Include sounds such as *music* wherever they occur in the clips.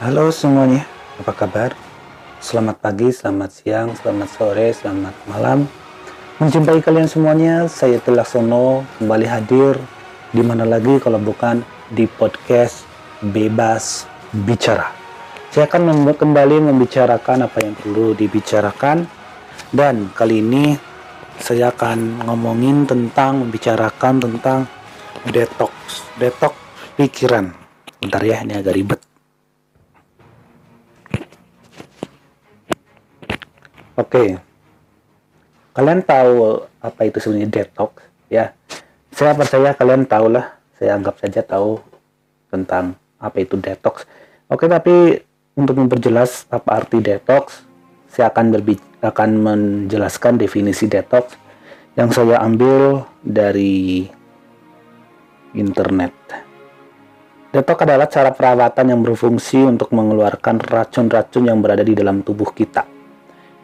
Halo semuanya, apa kabar? Selamat pagi, selamat siang, selamat sore, selamat malam. Menjumpai kalian semuanya, saya Sono kembali hadir di mana lagi kalau bukan di podcast Bebas Bicara. Saya akan mem kembali membicarakan apa yang perlu dibicarakan dan kali ini saya akan ngomongin tentang membicarakan tentang detox, detox pikiran. Bentar ya, ini agak ribet. Oke. Kalian tahu apa itu sebenarnya detox ya? Saya percaya kalian tahu lah. Saya anggap saja tahu tentang apa itu detox. Oke, tapi untuk memperjelas apa arti detox, saya akan akan menjelaskan definisi detox yang saya ambil dari internet. Detox adalah cara perawatan yang berfungsi untuk mengeluarkan racun-racun yang berada di dalam tubuh kita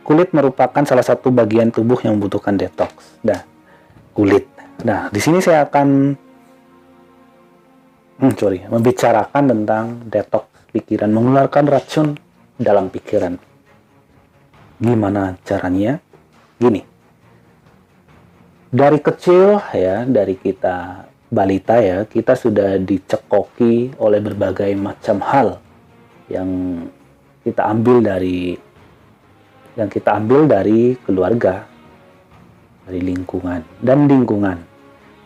kulit merupakan salah satu bagian tubuh yang membutuhkan detox. Nah, kulit. Nah, di sini saya akan hmm, sorry, membicarakan tentang detox pikiran, mengeluarkan racun dalam pikiran. Gimana caranya? Gini. Dari kecil ya, dari kita balita ya, kita sudah dicekoki oleh berbagai macam hal yang kita ambil dari yang kita ambil dari keluarga, dari lingkungan, dan lingkungan.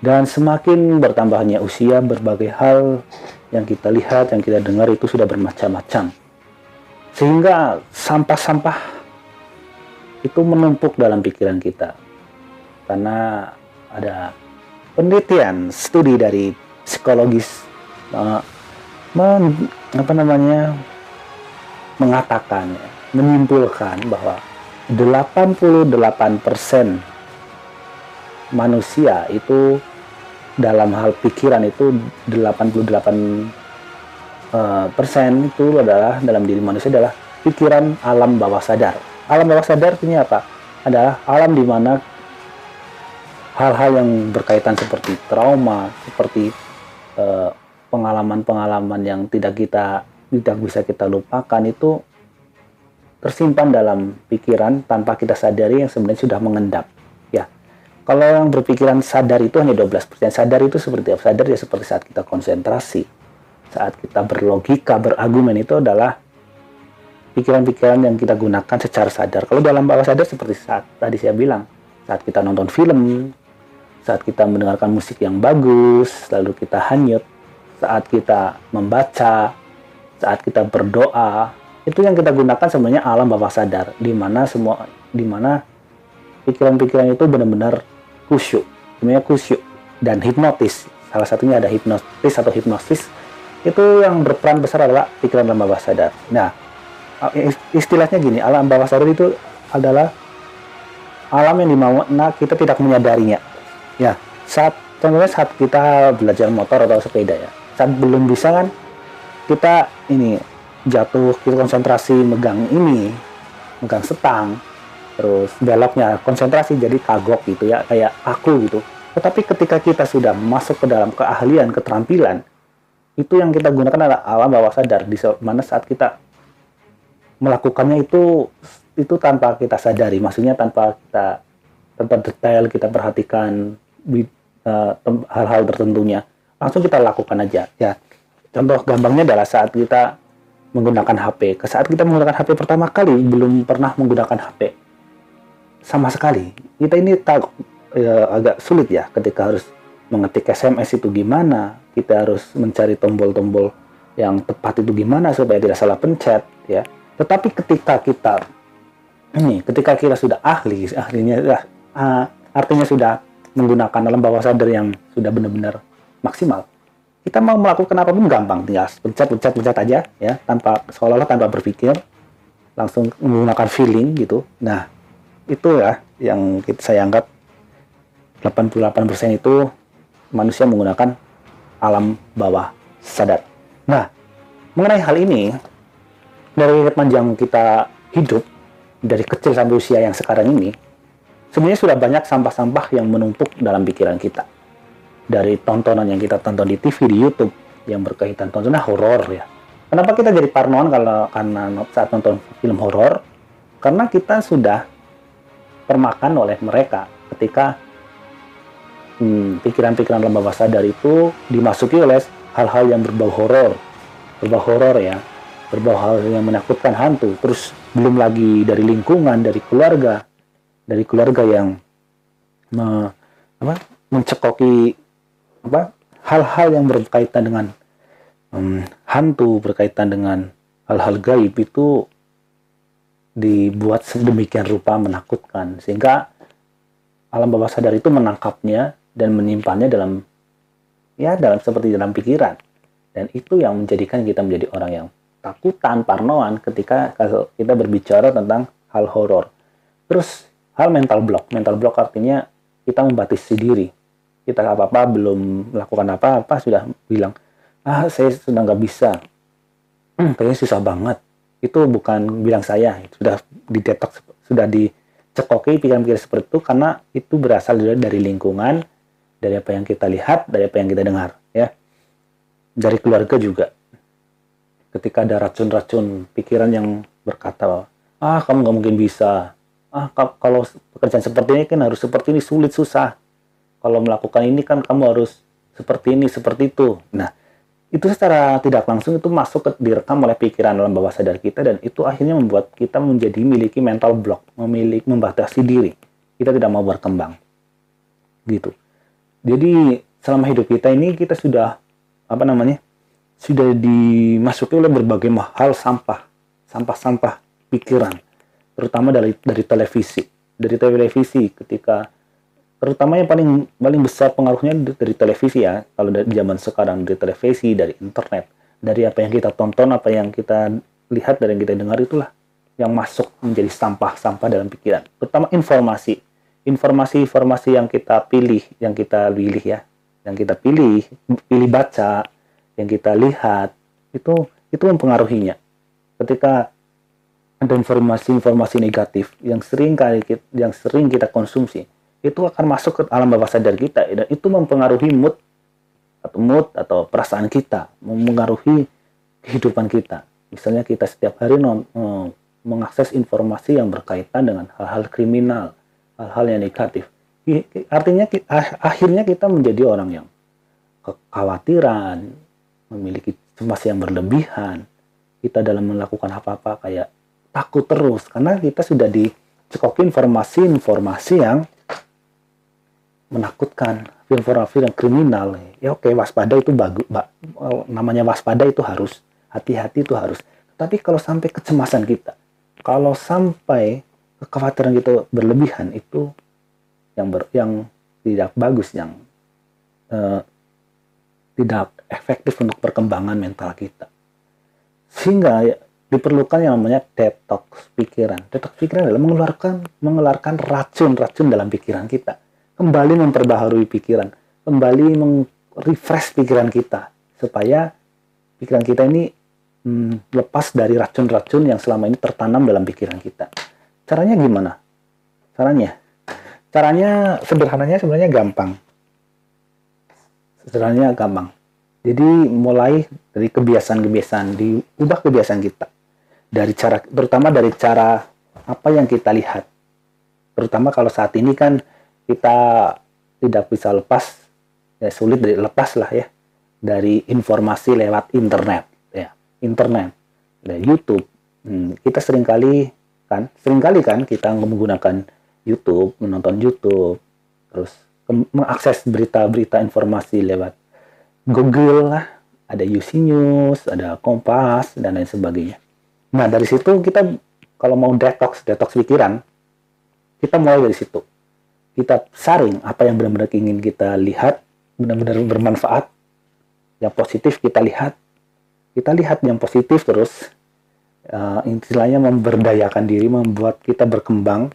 Dan semakin bertambahnya usia, berbagai hal yang kita lihat, yang kita dengar itu sudah bermacam-macam. Sehingga sampah-sampah itu menumpuk dalam pikiran kita. Karena ada penelitian, studi dari psikologis uh, men, apa namanya mengatakan menyimpulkan bahwa 88% manusia itu dalam hal pikiran itu 88 uh, persen itu adalah dalam diri manusia adalah pikiran alam bawah sadar. Alam bawah sadar artinya apa? Adalah alam di mana hal-hal yang berkaitan seperti trauma, seperti pengalaman pengalaman-pengalaman yang tidak kita tidak bisa kita lupakan itu tersimpan dalam pikiran tanpa kita sadari yang sebenarnya sudah mengendap. Ya, kalau yang berpikiran sadar itu hanya 12%. Sadar itu seperti apa? Sadar ya seperti saat kita konsentrasi, saat kita berlogika, berargumen itu adalah pikiran-pikiran yang kita gunakan secara sadar. Kalau dalam bawah sadar seperti saat tadi saya bilang, saat kita nonton film, saat kita mendengarkan musik yang bagus, lalu kita hanyut, saat kita membaca, saat kita berdoa, itu yang kita gunakan sebenarnya alam bawah sadar di mana semua di mana pikiran-pikiran itu benar-benar khusyuk. Sebenarnya khusyuk dan hipnotis. Salah satunya ada hipnotis atau hipnosis. Itu yang berperan besar adalah pikiran alam bawah sadar. Nah istilahnya gini alam bawah sadar itu adalah alam yang di mana kita tidak menyadarinya. Ya saat contohnya saat kita belajar motor atau sepeda ya. Saat belum bisa kan kita ini jatuh kita konsentrasi megang ini megang setang terus beloknya konsentrasi jadi kagok gitu ya kayak aku gitu. Tetapi ketika kita sudah masuk ke dalam keahlian keterampilan itu yang kita gunakan adalah alam bawah sadar di mana saat kita melakukannya itu itu tanpa kita sadari maksudnya tanpa kita tanpa detail kita perhatikan uh, hal-hal tertentunya langsung kita lakukan aja ya. Contoh gampangnya adalah saat kita menggunakan HP. Saat kita menggunakan HP pertama kali, belum pernah menggunakan HP sama sekali. Kita ini tak ya, agak sulit ya ketika harus mengetik SMS itu gimana, kita harus mencari tombol-tombol yang tepat itu gimana supaya tidak salah pencet ya. Tetapi ketika kita ini, ketika kita sudah ahli, ahlinya ya, uh, artinya sudah menggunakan alam bawah sadar yang sudah benar-benar maksimal, kita mau melakukan apa pun gampang. Tinggal pencet pencet pencet aja ya. Tanpa seolah-olah tanpa berpikir. Langsung menggunakan feeling gitu. Nah itu ya yang kita, saya anggap 88% itu manusia menggunakan alam bawah sadar. Nah mengenai hal ini dari panjang kita hidup dari kecil sampai usia yang sekarang ini sebenarnya sudah banyak sampah-sampah yang menumpuk dalam pikiran kita dari tontonan yang kita tonton di TV di YouTube yang berkaitan tontonan horor ya Kenapa kita jadi parnoan kalau karena saat nonton film horor? Karena kita sudah termakan oleh mereka ketika hmm, pikiran-pikiran hmm, bawah sadar itu dimasuki oleh hal-hal yang berbau horor, berbau horor ya, berbau hal yang menakutkan hantu. Terus belum lagi dari lingkungan, dari keluarga, dari keluarga yang me, apa, mencekoki apa hal-hal yang berkaitan dengan um, hantu berkaitan dengan hal-hal gaib itu dibuat sedemikian rupa menakutkan. Sehingga alam bawah sadar itu menangkapnya dan menyimpannya dalam ya dalam seperti dalam pikiran. Dan itu yang menjadikan kita menjadi orang yang takutan parnoan ketika kita berbicara tentang hal horor. Terus hal mental block. Mental block artinya kita membatasi diri kita apa-apa belum melakukan apa-apa sudah bilang ah saya sudah nggak bisa. Hmm, kayaknya susah banget. Itu bukan bilang saya sudah didetok sudah dicekoki pikiran-pikiran seperti itu karena itu berasal dari, dari lingkungan dari apa yang kita lihat dari apa yang kita dengar ya. Dari keluarga juga. Ketika ada racun-racun pikiran yang berkata ah kamu nggak mungkin bisa. Ah kalau pekerjaan seperti ini kan harus seperti ini sulit susah kalau melakukan ini kan kamu harus seperti ini seperti itu nah itu secara tidak langsung itu masuk ke direkam oleh pikiran dalam bawah sadar kita dan itu akhirnya membuat kita menjadi memiliki mental block, memiliki membatasi diri. Kita tidak mau berkembang. Gitu. Jadi selama hidup kita ini kita sudah apa namanya? sudah dimasuki oleh berbagai hal sampah, sampah-sampah pikiran, terutama dari dari televisi. Dari televisi ketika terutama yang paling paling besar pengaruhnya dari televisi ya. Kalau dari zaman sekarang dari televisi dari internet. Dari apa yang kita tonton apa yang kita lihat dari yang kita dengar itulah yang masuk menjadi sampah-sampah dalam pikiran. Terutama informasi. Informasi-informasi yang kita pilih yang kita pilih ya. Yang kita pilih pilih baca yang kita lihat itu itu mempengaruhinya. Ketika ada informasi-informasi negatif yang sering kali yang sering kita konsumsi itu akan masuk ke alam bawah sadar kita dan itu mempengaruhi mood atau mood atau perasaan kita, mempengaruhi kehidupan kita. Misalnya kita setiap hari non, eh, mengakses informasi yang berkaitan dengan hal-hal kriminal, hal-hal yang negatif. Artinya akhirnya kita menjadi orang yang kekhawatiran, memiliki cemas yang berlebihan. Kita dalam melakukan apa-apa kayak takut terus karena kita sudah dicekoki informasi-informasi yang menakutkan, film-film kriminal, ya oke waspada itu bagus, namanya waspada itu harus, hati-hati itu harus. Tapi kalau sampai kecemasan kita, kalau sampai kekhawatiran kita berlebihan itu yang ber, yang tidak bagus, yang uh, tidak efektif untuk perkembangan mental kita. Sehingga ya, diperlukan yang namanya detox pikiran. Detox pikiran adalah mengeluarkan mengeluarkan racun-racun dalam pikiran kita kembali memperbaharui pikiran, kembali meng-refresh pikiran kita supaya pikiran kita ini hmm, lepas dari racun-racun yang selama ini tertanam dalam pikiran kita. Caranya gimana? Caranya? Caranya sederhananya sebenarnya gampang. Sederhananya gampang. Jadi mulai dari kebiasaan-kebiasaan, diubah kebiasaan kita. Dari cara terutama dari cara apa yang kita lihat. Terutama kalau saat ini kan kita tidak bisa lepas ya sulit dari lepas lah ya dari informasi lewat internet ya internet dari YouTube. Hmm, kita sering kali kan sering kali kan kita menggunakan YouTube menonton YouTube terus mengakses berita-berita informasi lewat Google lah ada UC News ada Kompas dan lain sebagainya. Nah dari situ kita kalau mau detox detox pikiran kita mulai dari situ kita saring apa yang benar-benar ingin kita lihat, benar-benar bermanfaat, yang positif kita lihat, kita lihat yang positif terus, uh, istilahnya memberdayakan diri, membuat kita berkembang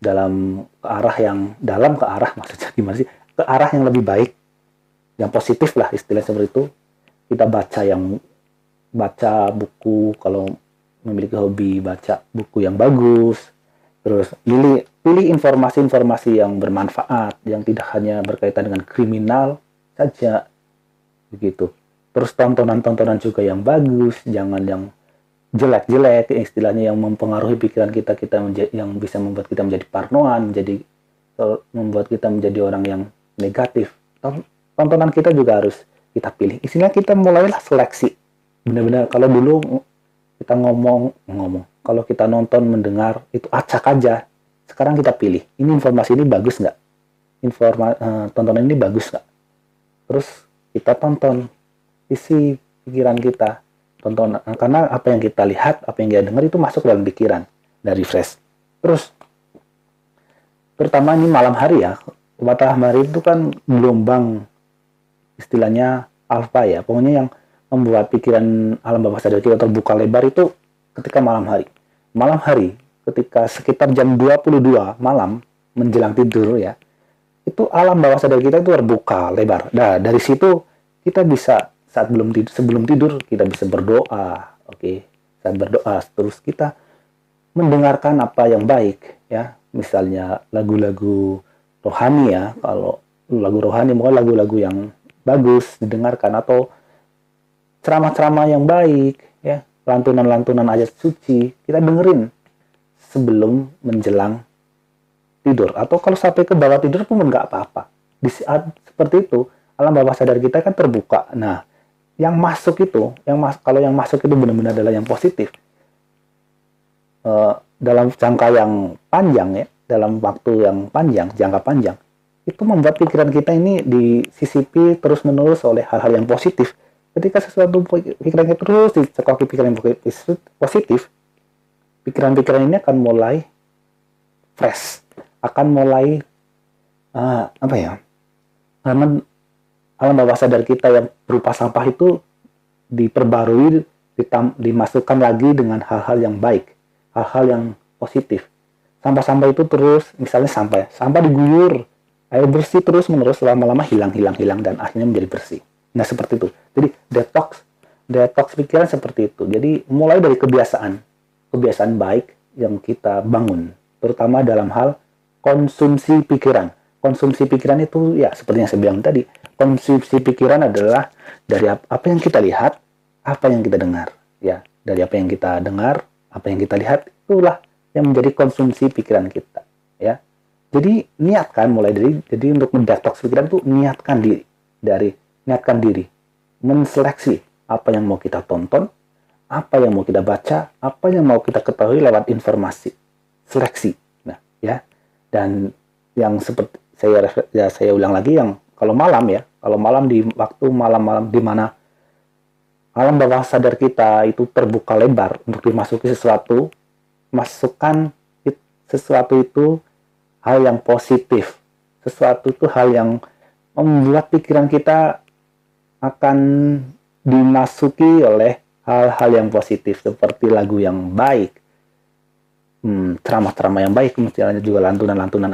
dalam ke arah yang dalam ke arah *laughs* maksudnya gimana sih? Ke arah yang lebih baik yang positif lah istilah seperti itu. Kita baca yang baca buku kalau memiliki hobi baca buku yang bagus terus pilih pilih informasi-informasi yang bermanfaat yang tidak hanya berkaitan dengan kriminal saja. Begitu. Terus tontonan-tontonan juga yang bagus jangan yang jelek-jelek istilahnya yang mempengaruhi pikiran kita kita yang bisa membuat kita menjadi parnoan menjadi membuat kita menjadi orang yang negatif. Tontonan kita juga harus kita pilih. Istilah kita mulailah seleksi. Benar-benar kalau dulu kita ngomong ngomong kalau kita nonton mendengar itu acak aja. Sekarang kita pilih ini informasi ini bagus nggak? Informa uh, tontonan ini bagus nggak? Terus kita tonton isi pikiran kita tonton karena apa yang kita lihat apa yang kita dengar itu masuk dalam pikiran dari fresh terus terutama ini malam hari ya matahari itu kan gelombang istilahnya alfa ya. Pokoknya yang membuat pikiran alam bawah sadar kita terbuka lebar itu ketika malam hari. Malam hari ketika sekitar jam 22 malam menjelang tidur ya itu alam bawah sadar kita itu terbuka lebar. Nah dari situ kita bisa saat belum tidur sebelum tidur kita bisa berdoa oke? Okay? saat berdoa terus kita mendengarkan apa yang baik ya. Misalnya lagu-lagu rohani ya. Kalau lagu rohani mungkin lagu-lagu yang bagus didengarkan atau ceramah-ceramah yang baik ya lantunan-lantunan ayat suci kita dengerin sebelum menjelang tidur. Atau kalau sampai ke bawah tidur pun nggak apa-apa. Di saat seperti itu alam bawah sadar kita kan terbuka. Nah yang masuk itu, yang mas kalau yang masuk itu benar-benar adalah yang positif, uh, dalam jangka yang panjang ya, dalam waktu yang panjang, jangka panjang, itu membuat pikiran kita ini disisipi terus-menerus oleh hal-hal yang positif. Ketika sesuatu pikiran terus dicekoki pikiran positif, pikiran-pikiran ini akan mulai fresh, akan mulai uh, apa ya? Karena alam bawah sadar kita yang berupa sampah itu diperbarui, ditam, dimasukkan lagi dengan hal-hal yang baik, hal-hal yang positif. Sampah-sampah itu terus, misalnya sampah, sampah diguyur, air bersih terus menerus lama-lama hilang, hilang, hilang dan akhirnya menjadi bersih. Nah seperti itu. Jadi detox, detox pikiran seperti itu. Jadi mulai dari kebiasaan, kebiasaan baik yang kita bangun, terutama dalam hal konsumsi pikiran. Konsumsi pikiran itu ya seperti yang saya bilang tadi, konsumsi pikiran adalah dari apa yang kita lihat, apa yang kita dengar, ya. Dari apa yang kita dengar, apa yang kita lihat, itulah yang menjadi konsumsi pikiran kita, ya. Jadi niatkan mulai dari jadi untuk mendetoks pikiran itu niatkan diri dari niatkan diri menseleksi apa yang mau kita tonton, apa yang mau kita baca, apa yang mau kita ketahui lewat informasi. Seleksi. Nah, ya. Dan yang seperti saya ya saya ulang lagi yang kalau malam ya, kalau malam di waktu malam-malam di mana alam bawah sadar kita itu terbuka lebar untuk dimasuki sesuatu, masukkan sesuatu itu hal yang positif. Sesuatu itu hal yang membuat pikiran kita akan dimasuki oleh hal-hal yang positif seperti lagu yang baik, hmm, ceramah-ceramah yang baik, misalnya juga lantunan-lantunan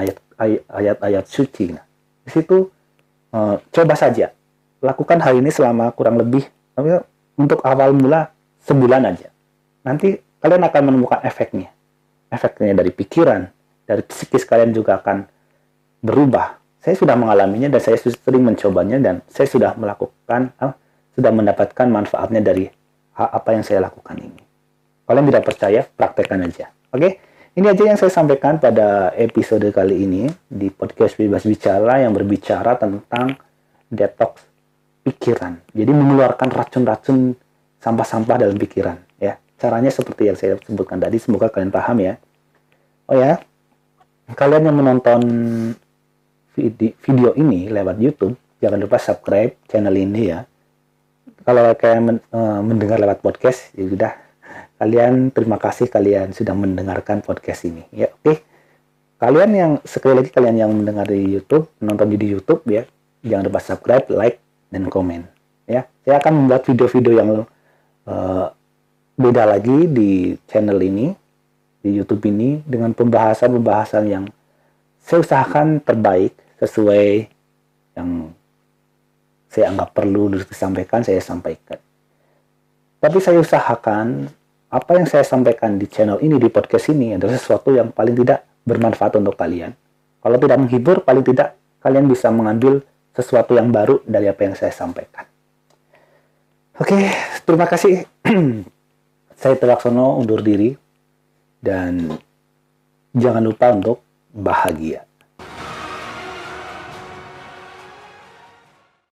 ayat-ayat suci. Nah, di situ uh, coba saja lakukan hal ini selama kurang lebih untuk awal mula sebulan aja. Nanti kalian akan menemukan efeknya. Efeknya dari pikiran, dari psikis kalian juga akan berubah. Saya sudah mengalaminya dan saya sering mencobanya dan saya sudah melakukan, uh, sudah mendapatkan manfaatnya dari apa yang saya lakukan ini. Kalian tidak percaya, praktekkan aja. Oke? Ini aja yang saya sampaikan pada episode kali ini di podcast Bebas Bicara yang berbicara tentang detox pikiran. Jadi mengeluarkan racun-racun sampah-sampah dalam pikiran ya. Caranya seperti yang saya sebutkan tadi, semoga kalian paham ya. Oh ya, kalian yang menonton video ini lewat YouTube, jangan lupa subscribe channel ini ya. Kalau kalian eh, mendengar lewat podcast, ya sudah. Kalian terima kasih kalian sudah mendengarkan podcast ini ya. Oke. Kalian yang sekali lagi kalian yang mendengar di YouTube menonton di YouTube ya jangan lupa subscribe like dan komen ya. Saya akan membuat video-video yang uh, beda lagi di channel ini di YouTube ini dengan pembahasan-pembahasan yang saya usahakan terbaik sesuai yang saya anggap perlu disampaikan saya sampaikan tapi saya usahakan apa yang saya sampaikan di channel ini, di podcast ini adalah sesuatu yang paling tidak bermanfaat untuk kalian. Kalau tidak menghibur, paling tidak kalian bisa mengambil sesuatu yang baru dari apa yang saya sampaikan. Oke, terima kasih. *clears throat* Saya Telaksono undur diri dan jangan lupa untuk bahagia.